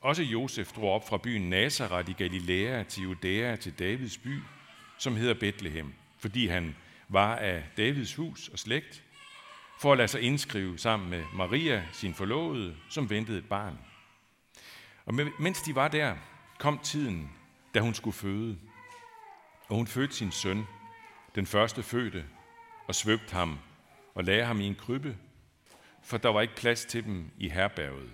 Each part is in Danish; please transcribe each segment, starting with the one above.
også Josef drog op fra byen Nazareth i Galilea til Judæa til Davids by, som hedder Bethlehem, fordi han var af Davids hus og slægt, for at lade sig indskrive sammen med Maria, sin forlovede, som ventede et barn. Og mens de var der, kom tiden, da hun skulle føde. Og hun fødte sin søn, den første fødte, og svøbte ham og lagde ham i en krybbe, for der var ikke plads til dem i herberget.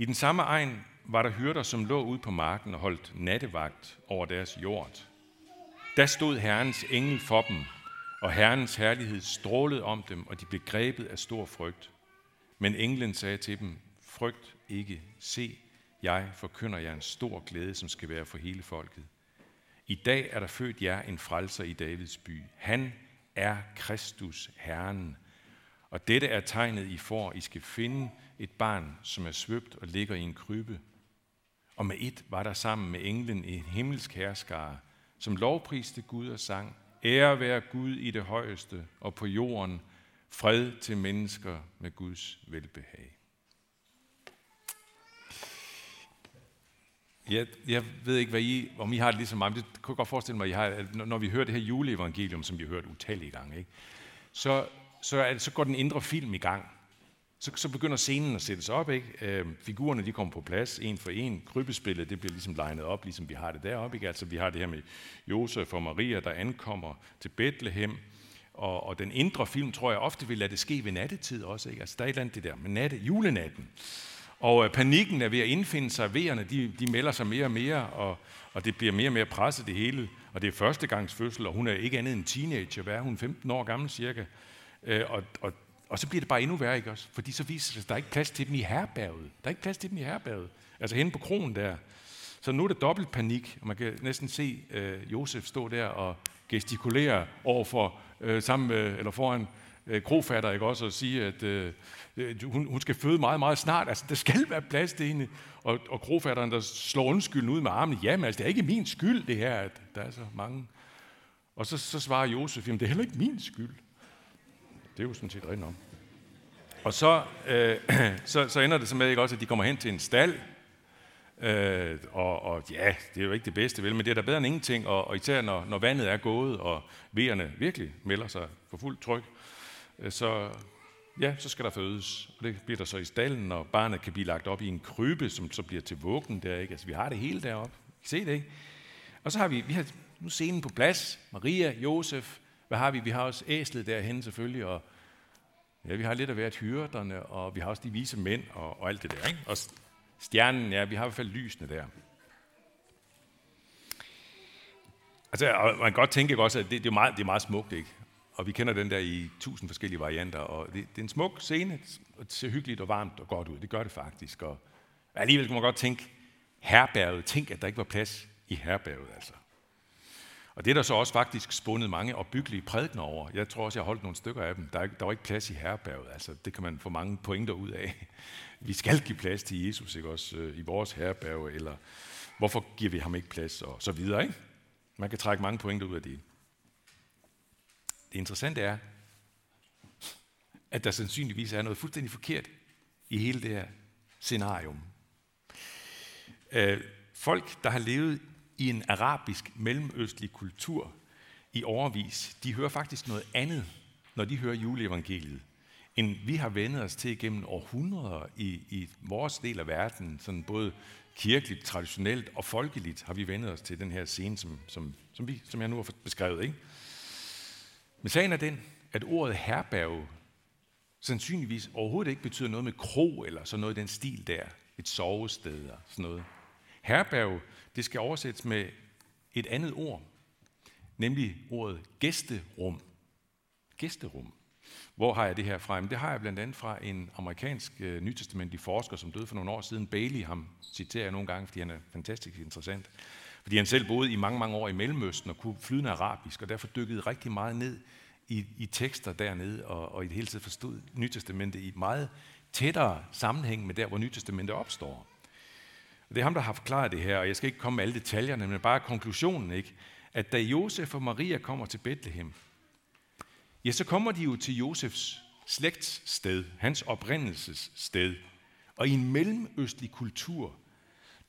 I den samme egen var der hyrder, som lå ude på marken og holdt nattevagt over deres jord. Der stod Herrens engel for dem, og Herrens herlighed strålede om dem, og de blev grebet af stor frygt. Men englen sagde til dem, frygt ikke, se, jeg forkynder jer en stor glæde, som skal være for hele folket. I dag er der født jer en frelser i Davids by. Han er Kristus, Herren. Og dette er tegnet, I får. I skal finde et barn, som er svøbt og ligger i en krybbe. Og med et var der sammen med englen en himmelsk herskare, som lovpriste Gud og sang, Ære være Gud i det højeste, og på jorden fred til mennesker med Guds velbehag. Jeg, jeg ved ikke, hvad I, om I har det ligesom mig, men det kunne jeg godt forestille mig, at I har, at når vi hører det her juleevangelium, som vi har hørt utallige gange, ikke? Så, så, er, så går den indre film i gang. Så, så begynder scenen at sættes op. Ikke? Øh, figurerne de kommer på plads, en for en. Krybespillet det bliver ligesom legnet op, ligesom vi har det deroppe. Ikke? Altså, vi har det her med Josef og Maria, der ankommer til Bethlehem. Og, og den indre film, tror jeg, ofte vil lade det ske ved nattetid også. Ikke? Altså, der er et eller andet det der med natte, julenatten. Og øh, panikken er ved at indfinde sig. Vejerne, de, de melder sig mere og mere, og, og det bliver mere og mere presset det hele. Og det er førstegangsfødsel, og hun er ikke andet end teenager. Hvad er hun? 15 år gammel cirka. Øh, og, og, og så bliver det bare endnu værre, ikke også? Fordi så viser det sig, at der er ikke plads til dem i herberget. Der er ikke plads til dem i herberget. Altså henne på kronen der. Så nu er det dobbelt panik, og man kan næsten se øh, Josef stå der og gestikulere overfor, øh, sammen med, eller foran øh, krofatter, ikke også, og sige, at øh, øh hun, hun skal føde meget, meget snart. Altså, der skal være plads til hende. Og, og krofatteren, der slår undskylden ud med armen, jamen, altså, det er ikke min skyld, det her, at der er så mange. Og så, så svarer Josef, jamen, det er heller ikke min skyld. Det er jo sådan set rent om. Og så, øh, så, så ender det så med, ikke også, at de kommer hen til en stald, Øh, og, og ja, det er jo ikke det bedste, vel, men det er da bedre end ingenting, og, og især når, når vandet er gået, og vejerne virkelig melder sig for fuldt tryk, øh, så, ja, så skal der fødes. Og det bliver der så i stallen, og barnet kan blive lagt op i en krybe, som så bliver til vuggen der, ikke? Altså, vi har det hele deroppe. I kan se det, ikke? Og så har vi, vi har nu scenen på plads. Maria, Josef, hvad har vi? Vi har også æslet derhen selvfølgelig, og ja, vi har lidt af hvert hyrderne, og vi har også de vise mænd og, og alt det der, ikke? Og stjernen, ja, vi har i hvert fald lysene der. Altså, og man kan godt tænke også, at det, det, er meget, det er meget smukt, ikke? Og vi kender den der i tusind forskellige varianter, og det, det er en smuk scene, og det ser hyggeligt og varmt og godt ud. Det gør det faktisk. Og alligevel kan man godt tænke, herberget, tænk, at der ikke var plads i herberget, altså. Og det er der så også faktisk spundet mange opbyggelige prædikner over. Jeg tror også, jeg har holdt nogle stykker af dem. Der, er, der var ikke plads i herberget. Altså, det kan man få mange pointer ud af. Vi skal give plads til Jesus, ikke også, øh, i vores herberg, eller hvorfor giver vi ham ikke plads, og så videre, ikke? Man kan trække mange pointer ud af det. Det interessante er, at der sandsynligvis er noget fuldstændig forkert i hele det her scenarium. Øh, folk, der har levet i en arabisk mellemøstlig kultur i overvis, de hører faktisk noget andet, når de hører juleevangeliet, end vi har vendet os til gennem århundreder i, i vores del af verden, sådan både kirkeligt, traditionelt og folkeligt, har vi vendet os til den her scene, som, som, som, vi, som jeg nu har beskrevet. Ikke? Men sagen er den, at ordet herberg sandsynligvis overhovedet ikke betyder noget med kro eller sådan noget i den stil der. Et sovested og sådan noget. Herberg, det skal oversættes med et andet ord, nemlig ordet gæsterum. Gæsterum. Hvor har jeg det her fra? Jamen, det har jeg blandt andet fra en amerikansk øh, nytestamentlig forsker, som døde for nogle år siden. Bailey, ham citerer jeg nogle gange, fordi han er fantastisk interessant. Fordi han selv boede i mange, mange år i Mellemøsten og kunne flydende arabisk, og derfor dykkede rigtig meget ned i, i tekster dernede, og, og i det hele taget forstod Nytestamentet i meget tættere sammenhæng med der, hvor Nytestamentet opstår. Det er ham, der har forklaret det her, og jeg skal ikke komme med alle detaljerne, men bare konklusionen, ikke? at da Josef og Maria kommer til Bethlehem, ja, så kommer de jo til Josefs slægtssted, hans oprindelsessted. Og i en mellemøstlig kultur,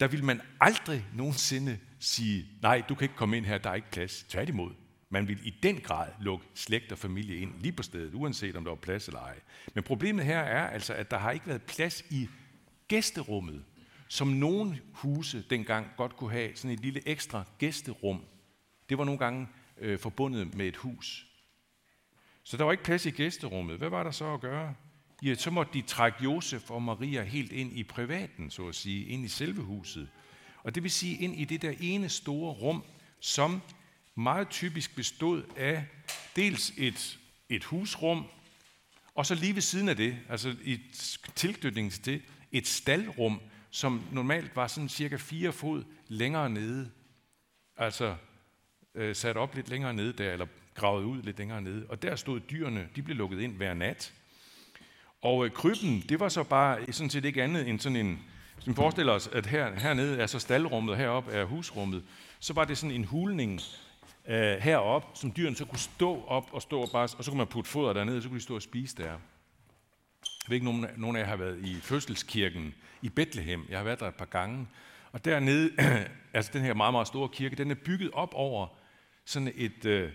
der vil man aldrig nogensinde sige, nej, du kan ikke komme ind her, der er ikke plads. Tværtimod, man vil i den grad lukke slægt og familie ind lige på stedet, uanset om der var plads eller ej. Men problemet her er altså, at der har ikke været plads i gæsterummet, som nogle huse dengang godt kunne have sådan et lille ekstra gæsterum. Det var nogle gange øh, forbundet med et hus. Så der var ikke plads i gæsterummet. Hvad var der så at gøre? Ja, så måtte de trække Josef og Maria helt ind i privaten, så at sige, ind i selve huset. Og det vil sige ind i det der ene store rum, som meget typisk bestod af dels et, et husrum, og så lige ved siden af det, altså i tilknytning til et staldrum, som normalt var sådan cirka fire fod længere nede. Altså øh, sat op lidt længere nede der, eller gravet ud lidt længere nede. Og der stod dyrene, de blev lukket ind hver nat. Og øh, krybben, det var så bare sådan set ikke andet end sådan en, som forestiller os, at her, hernede er så staldrummet, og heroppe er husrummet. Så var det sådan en hulning øh, herop, som dyrene så kunne stå op og stå og bare, og så kunne man putte foder dernede, og så kunne de stå og spise der. Jeg ved ikke, nogen, nogen af jer har været i fødselskirken i Bethlehem. Jeg har været der et par gange. Og dernede, altså den her meget, meget store kirke, den er bygget op over sådan et, øh,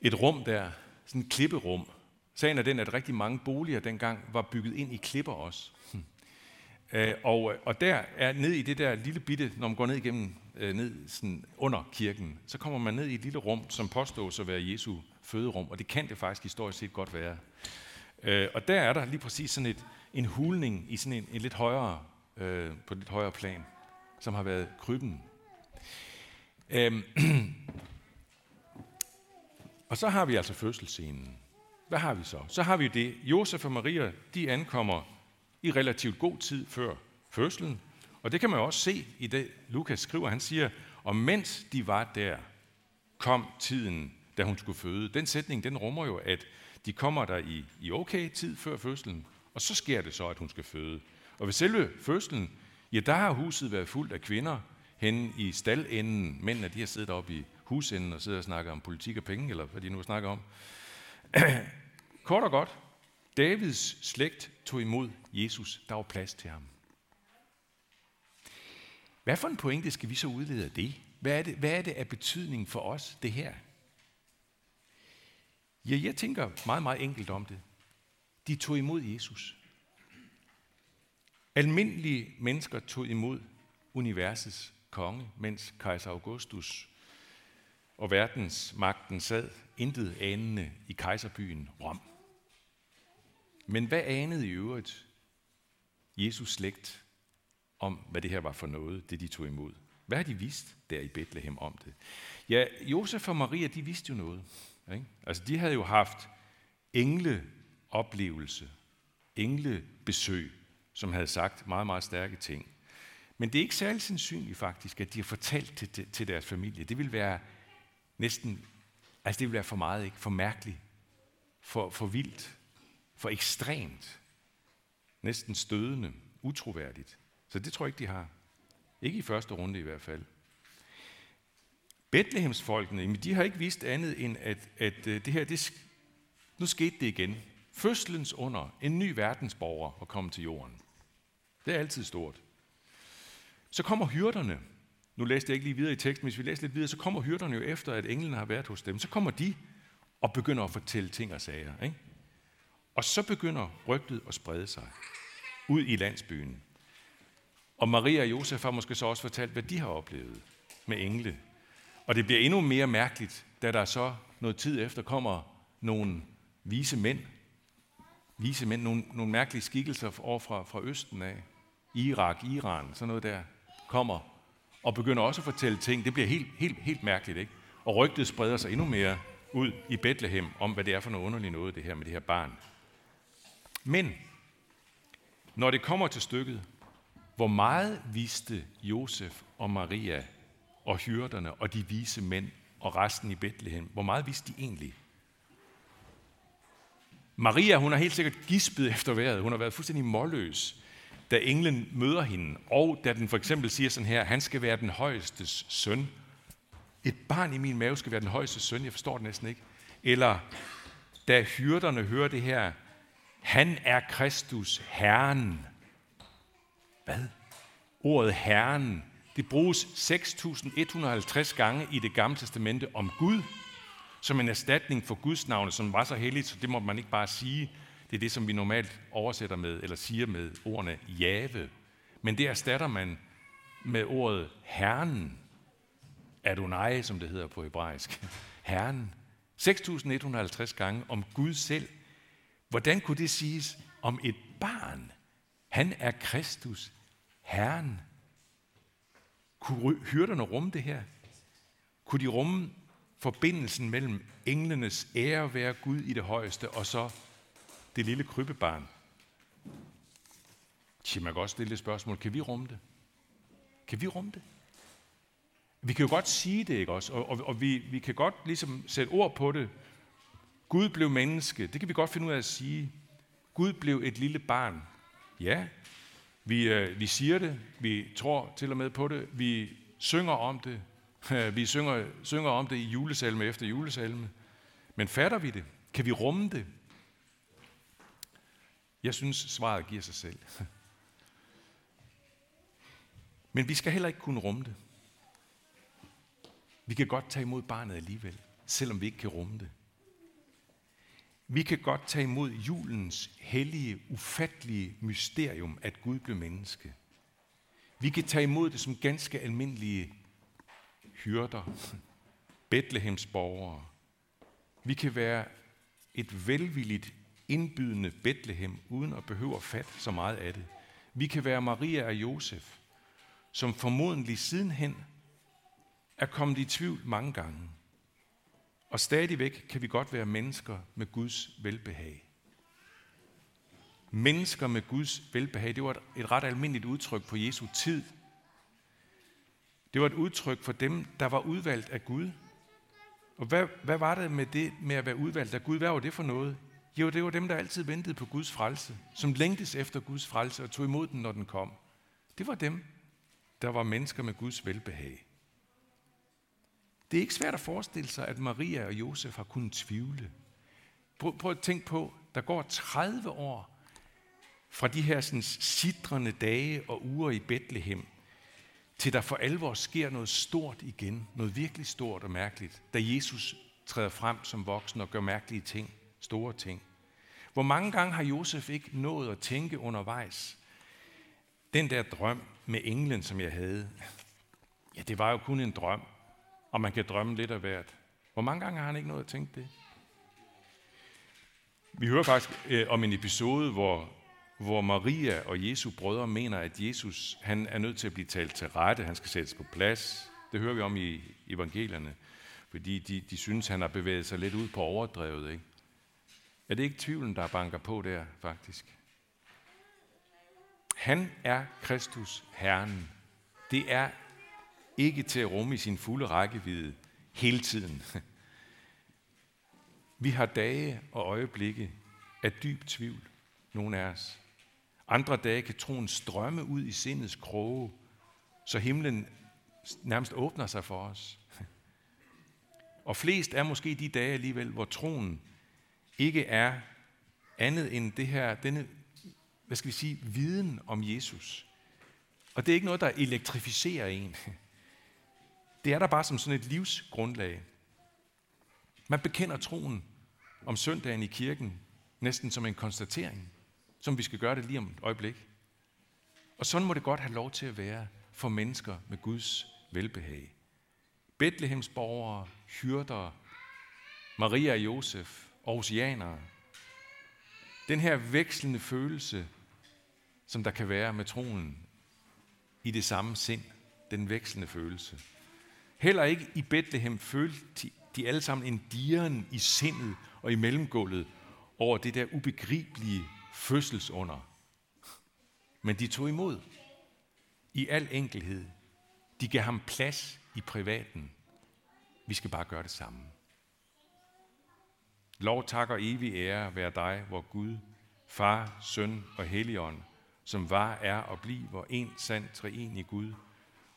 et rum der, sådan et klipperum. Sagen er den, at rigtig mange boliger dengang var bygget ind i klipper også. Hm. Øh, og, og der er ned i det der lille bitte, når man går ned igennem, øh, ned sådan under kirken, så kommer man ned i et lille rum, som påstås at være Jesu føderum, og det kan det faktisk historisk set godt være. Øh, og der er der lige præcis sådan et, en hulning i sådan en, en lidt højere, øh, på et lidt højere plan, som har været krybben. Øhm, og så har vi altså fødselsscenen. Hvad har vi så? Så har vi det. Josef og Maria, de ankommer i relativt god tid før fødslen. Og det kan man også se i det, Lukas skriver. Han siger, og mens de var der, kom tiden, da hun skulle føde. Den sætning, den rummer jo, at de kommer der i, i okay tid før fødslen, og så sker det så, at hun skal føde. Og ved selve fødslen, ja, der har huset været fuldt af kvinder hen i staldenden. Mændene, de har siddet oppe i husenden og sidder og snakker om politik og penge, eller hvad de nu snakker om. Kort og godt, Davids slægt tog imod Jesus. Der var plads til ham. Hvad for en pointe skal vi så udlede af det? Hvad er det, hvad er det af betydning for os, det her? Ja, jeg tænker meget, meget enkelt om det. De tog imod Jesus. Almindelige mennesker tog imod universets konge, mens kejser Augustus og verdensmagten sad intet anende i kejserbyen Rom. Men hvad anede i øvrigt Jesus slægt om, hvad det her var for noget, det de tog imod? Hvad har de vidst der i Bethlehem om det? Ja, Josef og Maria, de vidste jo noget. Ikke? Altså, de havde jo haft engleoplevelse, englebesøg, som havde sagt meget, meget stærke ting. Men det er ikke særlig sandsynligt faktisk, at de har fortalt til, til, til deres familie. Det vil være næsten, altså det vil være for meget, ikke? For mærkeligt, for, for vildt, for ekstremt, næsten stødende, utroværdigt. Så det tror jeg ikke, de har. Ikke i første runde i hvert fald. Bethlehemsfolkene, de har ikke vist andet end, at, at øh, det her, det, nu skete det igen. Fødselens under, en ny verdensborger at komme til jorden. Det er altid stort. Så kommer hyrderne. Nu læste jeg ikke lige videre i teksten, hvis vi læser lidt videre, så kommer hyrderne jo efter, at englene har været hos dem. Så kommer de og begynder at fortælle ting og sager. Ikke? Og så begynder rygtet at sprede sig ud i landsbyen. Og Maria og Josef har måske så også fortalt, hvad de har oplevet med engle og det bliver endnu mere mærkeligt, da der så noget tid efter kommer nogle vise mænd, vise mænd, nogle, nogle mærkelige skikkelser over fra, fra Østen af, Irak, Iran, sådan noget der, kommer og begynder også at fortælle ting. Det bliver helt, helt, helt mærkeligt, ikke? Og rygtet spreder sig endnu mere ud i Bethlehem om, hvad det er for noget underligt noget, det her med det her barn. Men, når det kommer til stykket, hvor meget vidste Josef og Maria og hyrderne og de vise mænd og resten i Bethlehem. Hvor meget vidste de egentlig? Maria, hun har helt sikkert gispet efter vejret. Hun har været fuldstændig målløs, da englen møder hende. Og da den for eksempel siger sådan her, han skal være den højestes søn. Et barn i min mave skal være den højeste søn. Jeg forstår det næsten ikke. Eller da hyrderne hører det her, han er Kristus, Herren. Hvad? Ordet Herren, det bruges 6.150 gange i det gamle testamente om Gud, som en erstatning for Guds navne, som var så helligt, så det må man ikke bare sige. Det er det, som vi normalt oversætter med, eller siger med ordene Jave. Men det erstatter man med ordet Herren. Adonai, som det hedder på hebraisk. Herren. 6.150 gange om Gud selv. Hvordan kunne det siges om et barn? Han er Kristus, Herren. Kunne hyrderne rumme det her? Kunne de rumme forbindelsen mellem englenes ære være Gud i det højeste, og så det lille krybbebarn? Tja, man kan også stille det spørgsmål, kan vi rumme det? Kan vi rumme det? Vi kan jo godt sige det, ikke også? Og, og, og vi, vi kan godt ligesom sætte ord på det. Gud blev menneske. Det kan vi godt finde ud af at sige. Gud blev et lille barn. Ja, vi, øh, vi siger det. Vi tror til og med på det. Vi synger om det. Vi synger, synger om det i julesalme efter julesalme. Men fatter vi det? Kan vi rumme det? Jeg synes, svaret giver sig selv. Men vi skal heller ikke kunne rumme det. Vi kan godt tage imod barnet alligevel, selvom vi ikke kan rumme det. Vi kan godt tage imod julens hellige, ufattelige mysterium, at Gud blev menneske. Vi kan tage imod det som ganske almindelige hyrder, Bethlehems borgere. Vi kan være et velvilligt, indbydende Bethlehem, uden at behøve at fatte så meget af det. Vi kan være Maria og Josef, som formodentlig sidenhen er kommet i tvivl mange gange. Og stadigvæk kan vi godt være mennesker med Guds velbehag. Mennesker med Guds velbehag, det var et ret almindeligt udtryk på Jesu tid. Det var et udtryk for dem, der var udvalgt af Gud. Og hvad, hvad var det med det med at være udvalgt af Gud? Hvad var det for noget? Jo, det var dem, der altid ventede på Guds frelse, som længtes efter Guds frelse og tog imod den, når den kom. Det var dem, der var mennesker med Guds velbehag. Det er ikke svært at forestille sig, at Maria og Josef har kunnet tvivle. Prøv, prøv at tænke på, der går 30 år fra de her sådan, sidrende dage og uger i Bethlehem, til der for alvor sker noget stort igen, noget virkelig stort og mærkeligt, da Jesus træder frem som voksen og gør mærkelige ting, store ting. Hvor mange gange har Josef ikke nået at tænke undervejs, den der drøm med englen, som jeg havde, ja, det var jo kun en drøm og man kan drømme lidt af hvert. Hvor mange gange har han ikke nået at tænke det? Vi hører faktisk øh, om en episode, hvor, hvor Maria og Jesu brødre mener, at Jesus han er nødt til at blive talt til rette, han skal sættes på plads. Det hører vi om i evangelierne, fordi de, de synes, han har bevæget sig lidt ud på overdrevet. Ikke? Er det ikke tvivlen, der banker på der, faktisk? Han er Kristus Herren. Det er ikke til at rumme i sin fulde rækkevidde hele tiden. Vi har dage og øjeblikke af dyb tvivl, nogle af os. Andre dage kan troen strømme ud i sindets kroge, så himlen nærmest åbner sig for os. Og flest er måske de dage alligevel, hvor troen ikke er andet end det her, denne, hvad skal vi sige, viden om Jesus. Og det er ikke noget, der elektrificerer en. Det er der bare som sådan et livsgrundlag. Man bekender troen om søndagen i kirken næsten som en konstatering, som vi skal gøre det lige om et øjeblik. Og sådan må det godt have lov til at være for mennesker med Guds velbehag. Bethlehems borgere, hyrder, Maria og Josef, Aarhusianere. Den her vekslende følelse, som der kan være med troen i det samme sind, den vekslende følelse – Heller ikke i Bethlehem følte de alle sammen en dieren i sindet og i mellemgulvet over det der ubegribelige fødselsunder. Men de tog imod i al enkelhed. De gav ham plads i privaten. Vi skal bare gøre det samme. Lov, tak og evig ære være dig, hvor Gud, Far, Søn og Helligånd, som var, er og bliver en sand treenig Gud,